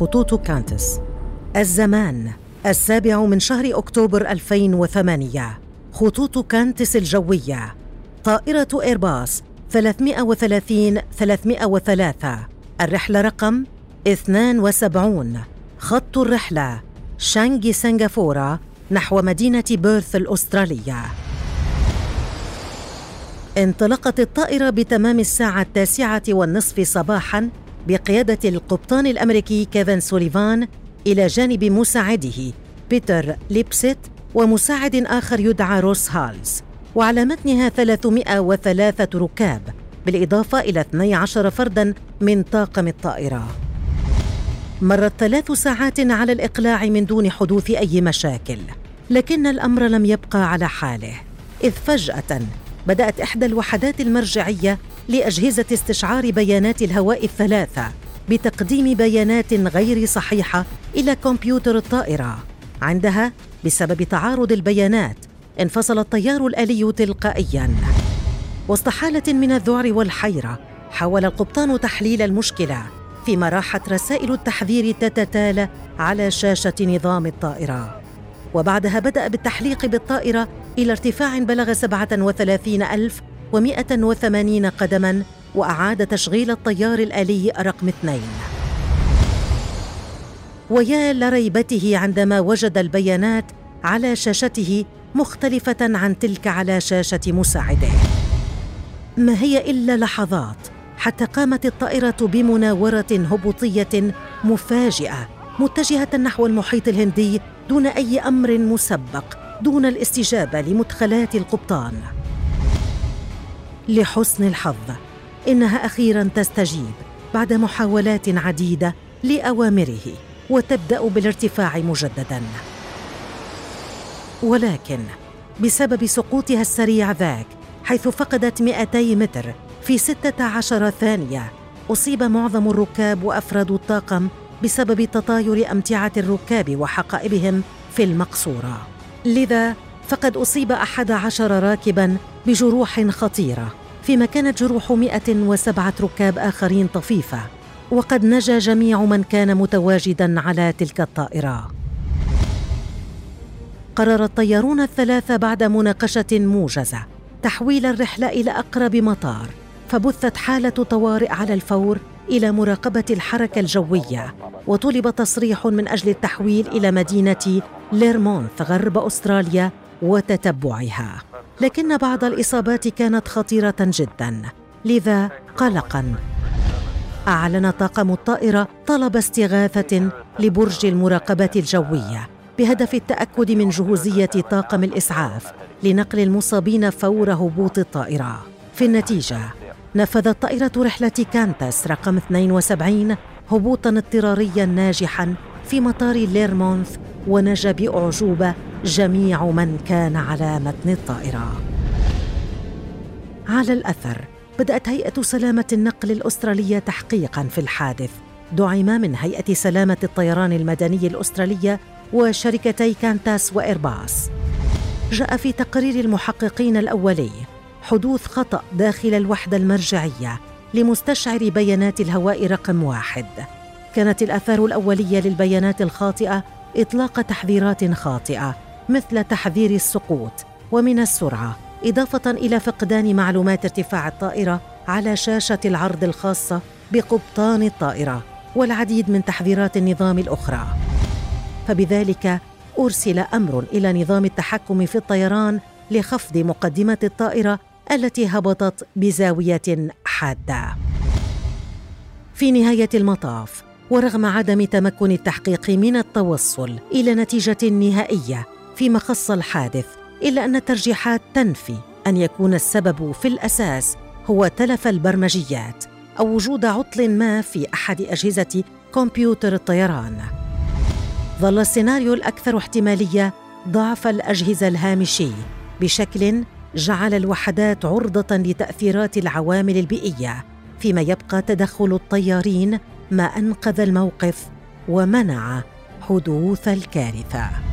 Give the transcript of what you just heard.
خطوط كانتس. الزمان السابع من شهر أكتوبر 2008 خطوط كانتس الجوية. طائرة إيرباص 330 303 الرحلة رقم 72 خط الرحلة شانغي سنغافورة نحو مدينة بيرث الأسترالية. انطلقت الطائرة بتمام الساعة التاسعة والنصف صباحاً بقيادة القبطان الأمريكي كيفن سوليفان إلى جانب مساعده بيتر ليبسيت ومساعد آخر يدعى روس هالز. وعلى متنها 303 ركاب بالإضافة إلى 12 فردا من طاقم الطائرة. مرت ثلاث ساعات على الإقلاع من دون حدوث أي مشاكل لكن الأمر لم يبقى على حاله. إذ فجأة بدأت إحدى الوحدات المرجعية لأجهزة استشعار بيانات الهواء الثلاثة بتقديم بيانات غير صحيحة إلى كمبيوتر الطائرة. عندها بسبب تعارض البيانات انفصل الطيار الآلي تلقائياً. وسط حالة من الذعر والحيرة حاول القبطان تحليل المشكلة فيما راحت رسائل التحذير تتتالى على شاشة نظام الطائرة. وبعدها بدأ بالتحليق بالطائرة إلى ارتفاع بلغ 37180 قدماً وأعاد تشغيل الطيار الآلي رقم اثنين. ويا لريبته عندما وجد البيانات على شاشته مختلفة عن تلك على شاشة مساعده. ما هي إلا لحظات حتى قامت الطائرة بمناورة هبوطية مفاجئة متجهة نحو المحيط الهندي دون أي أمر مسبق دون الاستجابة لمدخلات القبطان. لحسن الحظ. إنها أخيرا تستجيب بعد محاولات عديدة لأوامره وتبدأ بالارتفاع مجددا. ولكن بسبب سقوطها السريع ذاك حيث فقدت 200 متر في 16 ثانية أصيب معظم الركاب وأفراد الطاقم بسبب تطاير أمتعة الركاب وحقائبهم في المقصورة. لذا فقد أحد عشر راكباً بجروح خطيرة فيما كانت جروح 107 ركاب آخرين طفيفة وقد نجا جميع من كان متواجدا على تلك الطائرة. قرر الطيارون الثلاثة بعد مناقشة موجزة تحويل الرحلة إلى أقرب مطار فبثت حالة طوارئ على الفور إلى مراقبة الحركة الجوية وطلب تصريح من أجل التحويل إلى مدينة ليرمونث غرب أستراليا وتتبعها. لكن بعض الإصابات كانت خطيرة جدا. لذا قلقا أعلن طاقم الطائرة طلب استغاثة لبرج المراقبة الجوية بهدف التأكد من جهوزية طاقم الإسعاف لنقل المصابين فور هبوط الطائرة. في النتيجة نفذت طائرة رحلة كانتاس رقم 72 هبوطا اضطراريا ناجحا في مطار ليرمونث ونجا بأعجوبة جميع من كان على متن الطائرة. على الأثر بدأت هيئة سلامة النقل الأسترالية تحقيقا في الحادث. دعم من هيئة سلامة الطيران المدني الأسترالية وشركتي كانتاس وإيرباص. جاء في تقرير المحققين الأولي حدوث خطأ داخل الوحدة المرجعية لمستشعر بيانات الهواء رقم واحد. كانت الآثار الأولية للبيانات الخاطئة إطلاق تحذيرات خاطئة مثل تحذير السقوط ومن السرعة إضافة إلى فقدان معلومات ارتفاع الطائرة على شاشة العرض الخاصة بقبطان الطائرة والعديد من تحذيرات النظام الأخرى فبذلك أرسل أمر إلى نظام التحكم في الطيران لخفض مقدمة الطائرة التي هبطت بزاوية حادة. في نهاية المطاف ورغم عدم تمكن التحقيق من التوصل إلى نتيجة نهائية فيما خص الحادث إلا أن الترجيحات تنفي أن يكون السبب في الأساس هو تلف البرمجيات أو وجود عطل ما في أحد أجهزة كمبيوتر الطيران. ظل السيناريو الأكثر احتمالية ضعف الأجهزة الهامشي بشكل جعل الوحدات عرضة لتأثيرات العوامل البيئية فيما يبقى تدخل الطيارين ما أنقذ الموقف ومنع حدوث الكارثة